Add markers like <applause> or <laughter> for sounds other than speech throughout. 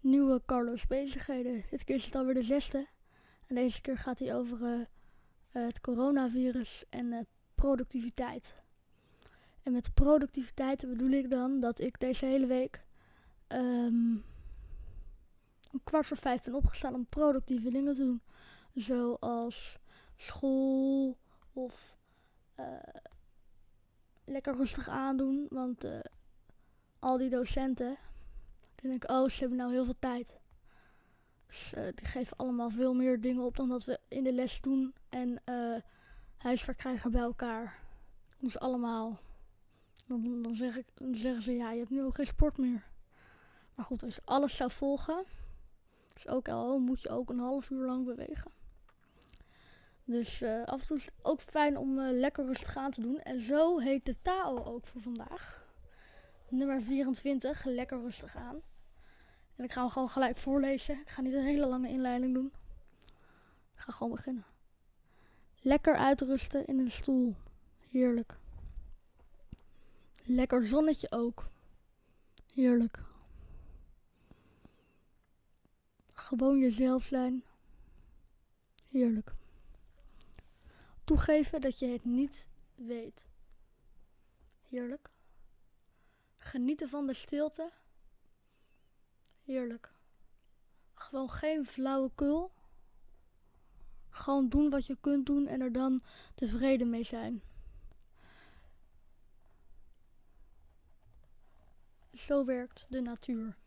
nieuwe Carlos bezigheden. Dit keer is het alweer de zesde. En deze keer gaat hij over eh, het coronavirus en uh, productiviteit. En met productiviteit bedoel ik dan dat ik deze hele week um, om kwart voor vijf ben opgestaan om productieve dingen te doen. Zoals school of lekker rustig aandoen. Want al die docenten, dan denk ik, oh, ze hebben nou heel veel tijd. Dus uh, die geven allemaal veel meer dingen op dan dat we in de les doen. En huiswerk krijgen bij elkaar. Ze allemaal. Dan, dan, zeg ik, dan zeggen ze, ja, je hebt nu ook geen sport meer. Maar goed, als alles zou volgen, dus ook al moet je ook een half uur lang bewegen. Dus uh, af en toe is het ook fijn om uh, lekker rustig aan te doen. En zo heet de Tao ook voor vandaag. Nummer 24, lekker rustig aan. En ik ga hem gewoon gelijk voorlezen. Ik ga niet een hele lange inleiding doen. Ik ga gewoon beginnen. Lekker uitrusten in een stoel. Heerlijk. Lekker zonnetje ook. Heerlijk. Gewoon jezelf zijn. Heerlijk. Toegeven dat je het niet weet. Heerlijk. Genieten van de stilte. Heerlijk. Gewoon geen flauwekul. Gewoon doen wat je kunt doen en er dan tevreden mee zijn. Zo werkt de natuur.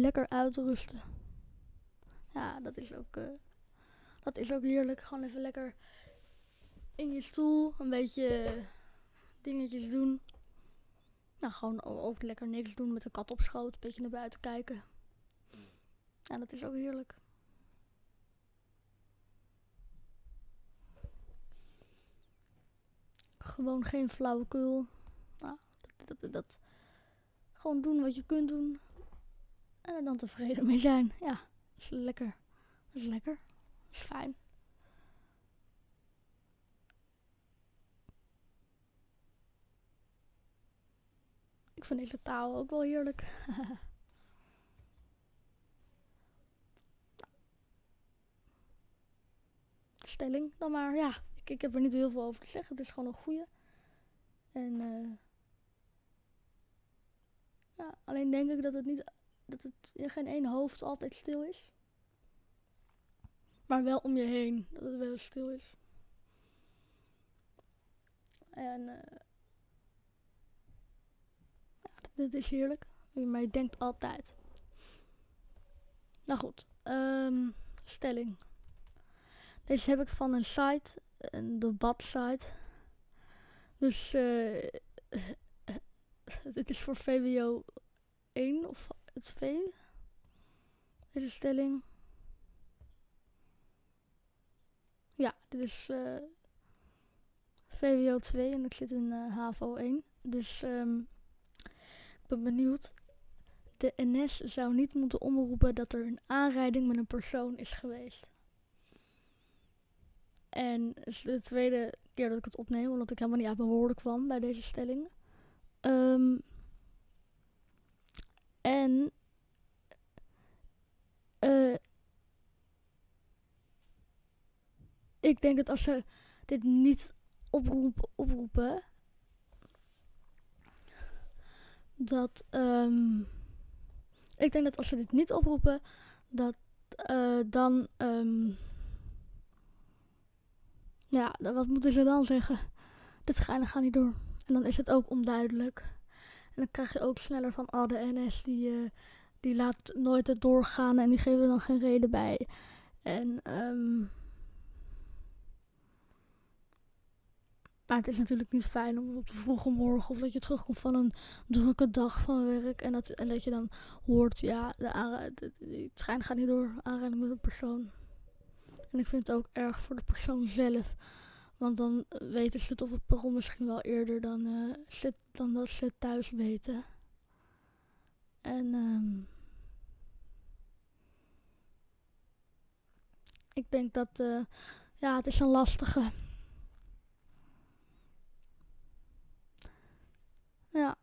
Lekker uitrusten. Ja, dat is ook, uh, dat is ook heerlijk. Gewoon even lekker in je stoel een beetje dingetjes doen. Nou, gewoon ook lekker niks doen met de kat op schoot. Een beetje naar buiten kijken. Ja, dat is ook heerlijk. Gewoon geen flauwekul. Nou, dat, dat, gewoon doen wat je kunt doen. En er dan tevreden mee zijn. Ja, is lekker. Is lekker. Is fijn. Ik vind deze taal ook wel heerlijk. <laughs> Stelling dan maar. Ja, ik, ik heb er niet heel veel over te zeggen. Het is gewoon een goede. En uh, ja, alleen denk ik dat het niet dat het in geen één hoofd altijd stil is. Maar wel om je heen, dat het wel stil is. En uh, ja, dit is heerlijk. Maar je denkt altijd. Nou goed, um, stelling. Deze heb ik van een site, een debatsite. Dus uh, <laughs> dit is voor VWO 1 of het V. Deze stelling. Ja, dit is uh, VWO 2 en ik zit in uh, HAVO 1. Dus um, ik ben benieuwd. De NS zou niet moeten omroepen dat er een aanrijding met een persoon is geweest. En het is de tweede keer dat ik het opneem, omdat ik helemaal niet uit mijn woorden kwam bij deze stelling. Um, en uh, ik denk dat als ze dit niet oproep, oproepen, dat um, ik denk dat als ze dit niet oproepen, dat uh, dan um, ja, wat moeten ze dan zeggen? Dit schijnen gaat niet door. En dan is het ook onduidelijk. En dan krijg je ook sneller van, oh, de NS die, uh, die laat nooit het doorgaan en die geven er dan geen reden bij. En, um, maar het is natuurlijk niet fijn om op de vroege morgen of dat je terugkomt van een drukke dag van werk en dat, en dat je dan hoort, ja, de, de, de, het schijn gaat niet door, aanrijding met een persoon. En ik vind het ook erg voor de persoon zelf. Want dan weten ze het op het perron misschien wel eerder dan, ze, dan dat ze thuis weten. En um, Ik denk dat, uh, ja, het is een lastige. Ja,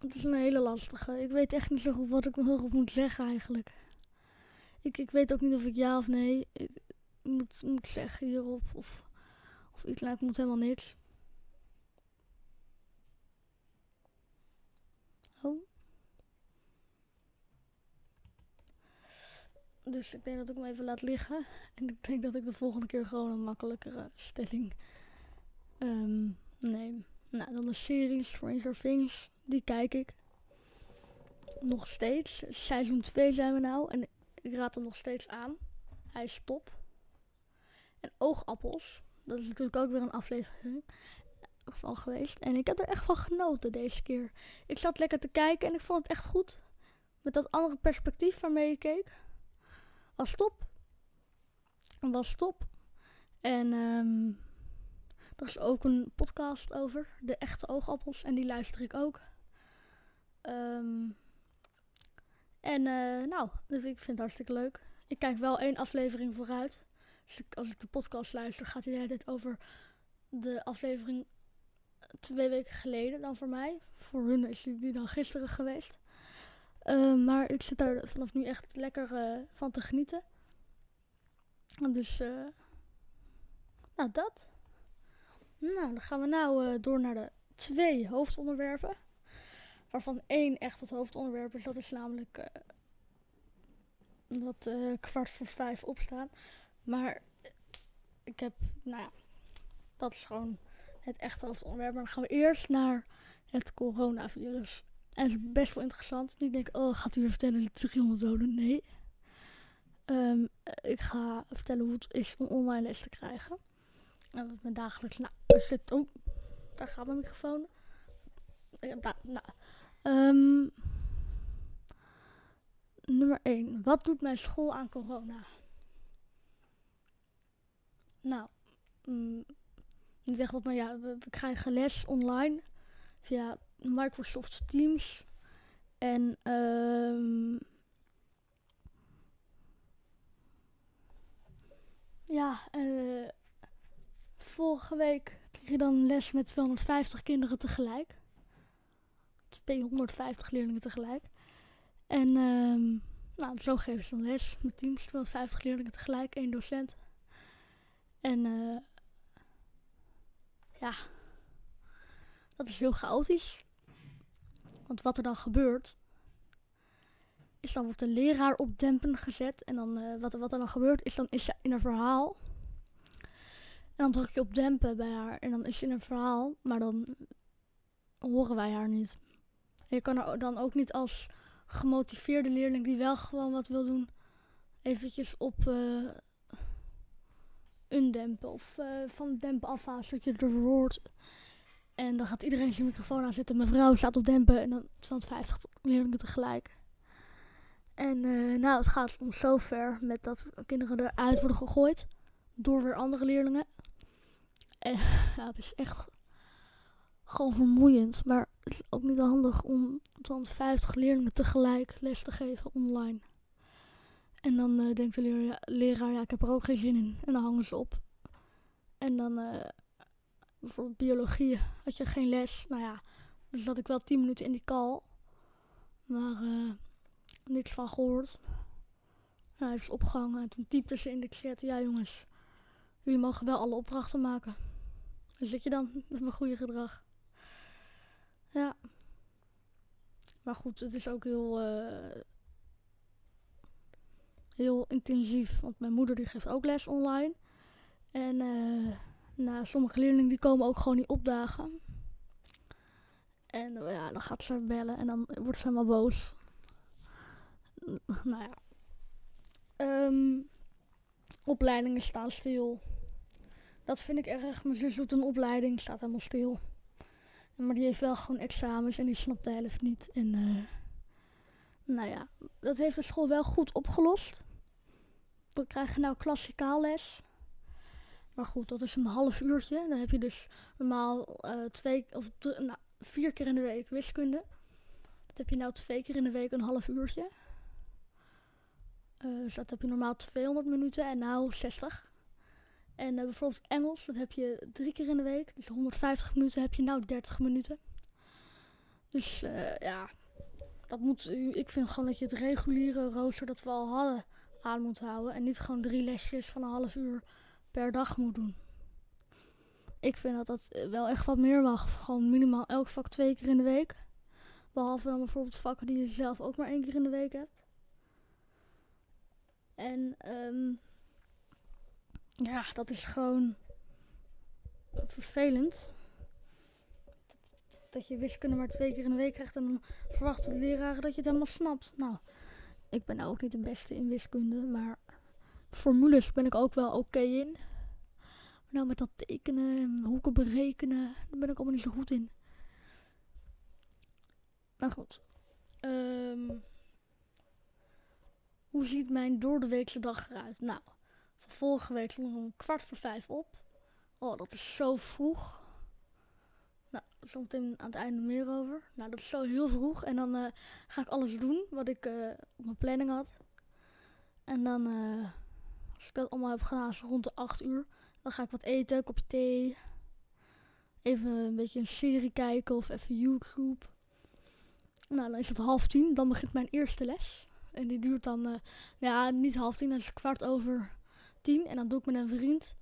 het is een hele lastige. Ik weet echt niet zo goed wat ik nog moet zeggen eigenlijk. Ik, ik weet ook niet of ik ja of nee moet, moet zeggen hierop. Of, iets lijkt moet helemaal niks. Oh. Dus ik denk dat ik hem even laat liggen. En ik denk dat ik de volgende keer gewoon een makkelijkere stelling um, neem. Nou, dan de series Stranger Things. Die kijk ik. Nog steeds. Seizoen 2 zijn we nou. En ik raad hem nog steeds aan. Hij is top. En oogappels. Dat is natuurlijk ook weer een aflevering van geweest. En ik heb er echt van genoten deze keer. Ik zat lekker te kijken en ik vond het echt goed. Met dat andere perspectief waarmee ik keek. Was top. Was top. En um, er is ook een podcast over. De echte oogappels. En die luister ik ook. Um, en uh, nou, dus ik vind het hartstikke leuk. Ik kijk wel één aflevering vooruit. Dus als ik de podcast luister, gaat hij de over de aflevering twee weken geleden dan voor mij. Voor hun is die dan gisteren geweest. Uh, maar ik zit daar vanaf nu echt lekker uh, van te genieten. Dus, uh, nou dat. Nou, dan gaan we nou door naar de twee hoofdonderwerpen. Waarvan één echt het hoofdonderwerp is. Dat is namelijk dat kwart voor vijf opstaan. Maar ik heb, nou ja, dat is gewoon het echte hoofdonderwerp. Maar dan gaan we eerst naar het coronavirus. En het is best wel interessant. Niet denk, oh, gaat u weer vertellen de 300 doden? Nee. Um, ik ga vertellen hoe het is om online les te krijgen. En wat mijn dagelijks, nou, zit, oh, daar gaat mijn microfoon. Nou, um, nummer 1. Wat doet mijn school aan corona? Nou, mm, ik zeg dat maar ja, we, krijgen les online via Microsoft Teams. En um, ja, uh, vorige week kreeg je dan les met 250 kinderen tegelijk. 250 leerlingen tegelijk. En um, nou, zo geven ze dan les met teams. 250 leerlingen tegelijk, één docent. En uh, ja, dat is heel chaotisch. Want wat er dan gebeurt, is dan wordt de leraar op dempen gezet. En dan uh, wat, wat er dan gebeurt, is dan is ze in een verhaal. En dan druk je op dempen bij haar. En dan is ze in een verhaal, maar dan horen wij haar niet. En je kan er dan ook niet als gemotiveerde leerling die wel gewoon wat wil doen, eventjes op uh, undempen of uh, van dempen afhalen, zodat je er hoort. En dan gaat iedereen zijn microfoon aanzetten. Mevrouw staat op dempen en dan 250 leerlingen tegelijk. En uh, nou, het gaat om zover met dat kinderen eruit worden gegooid door weer andere leerlingen. En <laughs> ja, het is echt gewoon vermoeiend. Maar het is ook niet handig om dan 50 leerlingen tegelijk les te geven online. En dan uh, denkt de leraar, leraar, ja, ik heb er ook geen zin in. En dan hangen ze op. En dan, uh, bijvoorbeeld biologie, had je geen les. Nou ja, dus zat ik wel 10 minuten in die call. Maar uh, niks van gehoord. Nou, hij is opgehangen. En toen typte ze in de chat, ja jongens, jullie mogen wel alle opdrachten maken. Dan zit je dan met mijn goede gedrag. Ja. Maar goed, het is ook heel heel intensief. Want mijn moeder die geeft ook les online. En uh, nou, sommige leerlingen die komen ook gewoon niet opdagen. En ja, dan gaat ze bellen en dan wordt ze helemaal boos. Nou ja. Um, opleidingen staan stil. Dat vind ik erg. Mijn zus doet een opleiding, staat helemaal stil. Maar die heeft wel gewoon examens en die snapt de helft niet. En uh, nou ja, dat heeft de school wel goed opgelost. We krijgen nou klassikaal les. Maar goed, dat is een half uurtje. Dan heb je dus normaal uh, twee of nou, vier keer in de week wiskunde. Dat heb je nou twee keer in de week een half uurtje. Uh, dus dat heb je normaal 200 minuten en nou 60. En uh, bijvoorbeeld Engels, dat heb je drie keer in de week. Dus 150 minuten heb je nou 30 minuten. Dus ja, dat moet, ik vind gewoon dat je het reguliere rooster dat we al hadden aan moet houden. En niet gewoon drie lesjes van een half uur per dag moet doen. Ik vind dat dat wel echt wat meer mag. Gewoon minimaal elk vak twee keer in de week. Behalve dan bijvoorbeeld vakken die je zelf ook maar één keer in de week hebt. En um, ja, dat is gewoon vervelend. Dat je wiskunde maar twee keer in de week krijgt en dan verwachten de leraren dat je het helemaal snapt. Nou, ik ben ook niet de beste in wiskunde, maar formules ben ik ook wel oké in. Maar nou, met dat tekenen en hoeken berekenen, daar ben ik allemaal niet zo goed in. Maar goed. Um, hoe ziet mijn doordeweekse dag eruit? Nou, van vorige week stond ik om kwart voor vijf op. Oh, dat is zo vroeg. Nou, zometeen aan het einde meer over. Nou, dat is zo heel vroeg. En dan uh, ga ik alles doen wat ik uh, op mijn planning had. En dan, uh, als ik dat allemaal heb gedaan, rond de 8 uur. Dan ga ik wat eten, een kopje thee. Even een beetje een serie kijken of even YouTube. Nou, dan is het half tien. Dan begint mijn eerste les. En die duurt dan, uh, ja, niet half tien, dan is het kwart over tien. En dan doe ik met een vriend.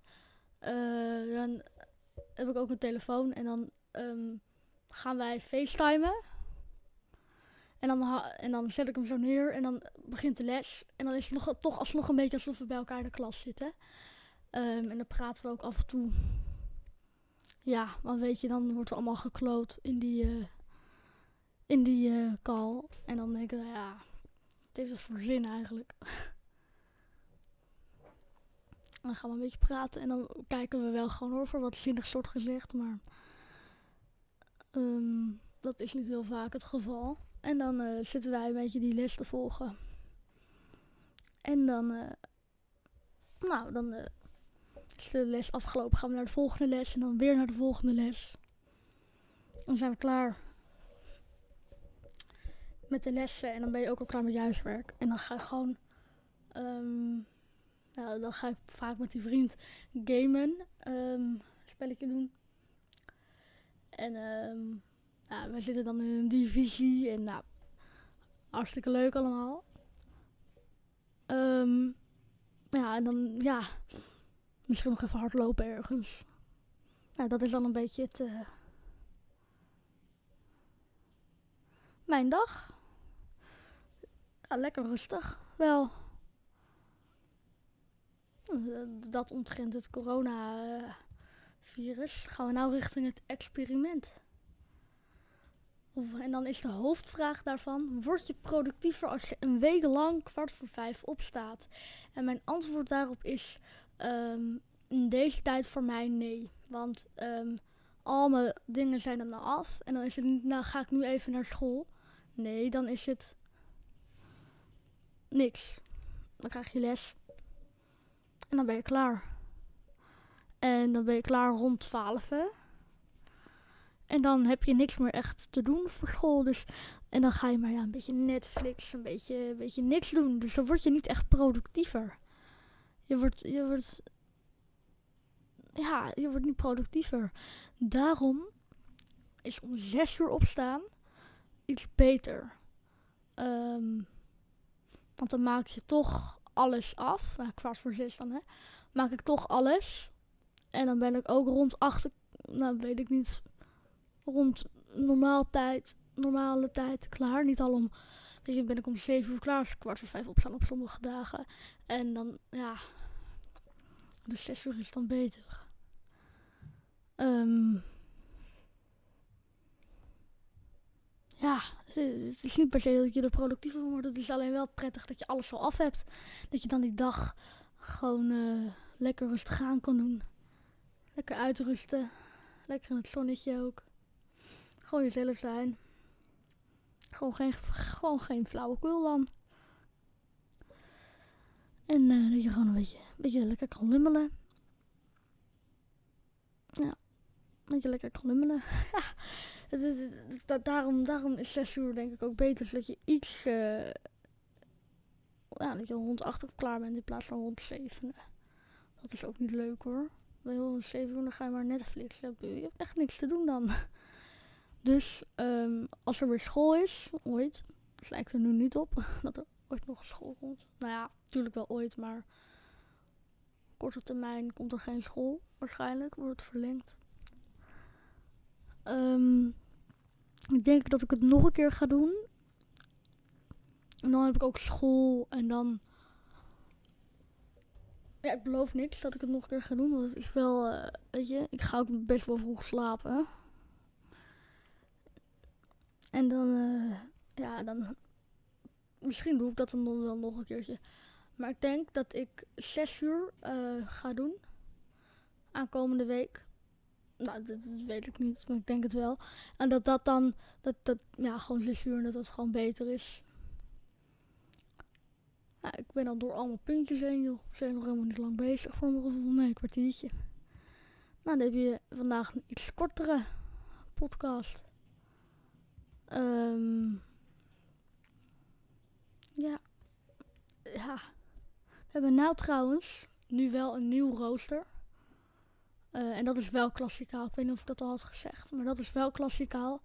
Dan heb ik ook een telefoon. En dan um, gaan wij facetimen. En dan, en dan zet ik hem zo neer en dan begint de les. En dan is het nog, toch alsnog een beetje alsof we bij elkaar in de klas zitten. Um, en dan praten we ook af en toe. Ja, want weet je, dan wordt er allemaal gekloot in die, uh, in die uh, call. En dan denk ik, ja, wat heeft het voor zin eigenlijk? <laughs> dan gaan we een beetje praten en dan kijken we wel gewoon over wat zinnig soort gezegd, maar um, dat is niet heel vaak het geval. En dan uh, zitten wij een beetje die les te volgen. En dan, uh, nou, dan uh, is de les afgelopen, gaan we naar de volgende les en dan weer naar de volgende les. Dan zijn we klaar met de lessen en dan ben je ook al klaar met je huiswerk. En dan ga ik gewoon, um, nou, dan ga ik vaak met die vriend gamen, um, spelletje doen. En ja, we zitten dan in een divisie en nou, hartstikke leuk allemaal. Um, ja, en dan, ja, misschien nog even hardlopen ergens. Nou, dat is dan een beetje het, uh, mijn dag. Ja, lekker rustig, wel. Dat omtrent het coronavirus. Gaan we nou richting het experiment. En dan is de hoofdvraag daarvan: word je productiever als je een week lang kwart voor vijf opstaat? En mijn antwoord daarop is: um, in deze tijd voor mij nee. Want um, al mijn dingen zijn dan af. En dan is het niet, nou ga ik nu even naar school. Nee, dan is het niks. Dan krijg je les. En dan ben je klaar. En dan ben je klaar rond 12. En dan heb je niks meer echt te doen voor school. Dus, en dan ga je maar ja, een beetje Netflix, een beetje, een beetje niks doen. Dus dan word je niet echt productiever. Je wordt, je wordt, ja, je wordt niet productiever. Daarom is om zes uur opstaan iets beter. Um, want dan maak je toch alles af. Nou, kwart voor zes dan, hè. Maak ik toch alles. En dan ben ik ook rond acht, nou weet ik niet, rond normaal tijd, normale tijd klaar. Niet al om, weet je, ben ik om zeven uur klaar kwart voor vijf opstaan op sommige dagen. En dan, ja, de zes uur is dan beter. Um, ja, het is niet per se dat je er productiever van wordt. Het is alleen wel prettig dat je alles zo af hebt. Dat je dan die dag gewoon uh, lekker rustig aan kan doen. Lekker uitrusten. Lekker in het zonnetje ook. Gewoon jezelf zijn. Gewoon geen, gewoon geen flauwekul dan. En uh, dat je gewoon een beetje, een beetje lekker kan lummelen. Ja, dat je lekker kan lummelen. <laughs> het is, dat, daarom, daarom is 6 uur denk ik ook beter. Zodat je iets, uh, ja, dat je rond 8 uur klaar bent in plaats van rond 7. Dat is ook niet leuk hoor. Bij rond 7 uur dan ga je maar Netflix. Je je hebt echt niks te doen dan. <laughs> Dus um, als er weer school is, ooit, het lijkt er nu niet op <laughs> dat er ooit nog school komt. Nou ja, natuurlijk wel ooit, maar korte termijn komt er geen school. Waarschijnlijk wordt het verlengd. Um, ik denk dat ik het nog een keer ga doen. En dan heb ik ook school en dan. Ja, ik beloof niks dat ik het nog een keer ga doen. Want het is wel, uh, weet je, ik ga ook best wel vroeg slapen. En dan, uh, ja, dan. Misschien doe ik dat dan wel nog een keertje. Maar ik denk dat ik zes uur uh, ga doen. Aankomende week. Nou, dat, weet ik niet, maar ik denk het wel. En dat dat dan, dat, dat ja, gewoon zes uur dat dat gewoon beter is. Nou, ik ben al door allemaal puntjes heen, joh. We zijn nog helemaal niet lang bezig voor mijn gevoel. Een kwartiertje. Nou, dan heb je vandaag een iets kortere podcast. Um, ja. Ja. We hebben nou trouwens nu wel een nieuw rooster. Uh, en dat is wel klassikaal. Ik weet niet of ik dat al had gezegd. Maar dat is wel klassikaal.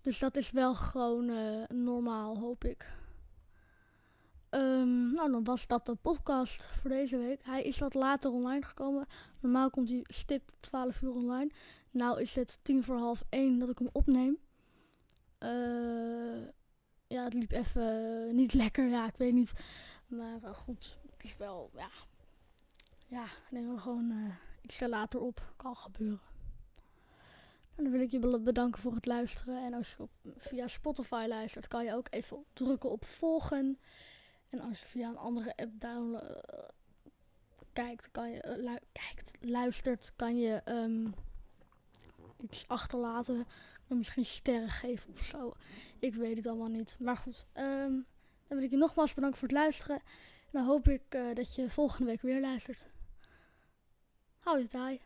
Dus dat is wel gewoon uh, normaal, hoop ik. Um, nou, dan was dat de podcast voor deze week. Hij is wat later online gekomen. Normaal komt hij stip 12 uur online. Nou is het tien voor half één dat ik hem opneem. Uh, ja, het liep even niet lekker. Ja, ik weet niet. Maar uh, goed, het is wel, ja. Ja, neem we gewoon uh, iets later op. Kan gebeuren. En dan wil ik je bedanken voor het luisteren. En als je op, via Spotify luistert, kan je ook even drukken op volgen. En als je via een andere app download, kijkt, kan je, lu kijkt, luistert, kan je um, iets achterlaten misschien sterren geven of zo. Ik weet het allemaal niet. Maar goed, um, dan wil ik je nogmaals bedanken voor het luisteren. En dan hoop ik uh, dat je volgende week weer luistert. Hou je taai.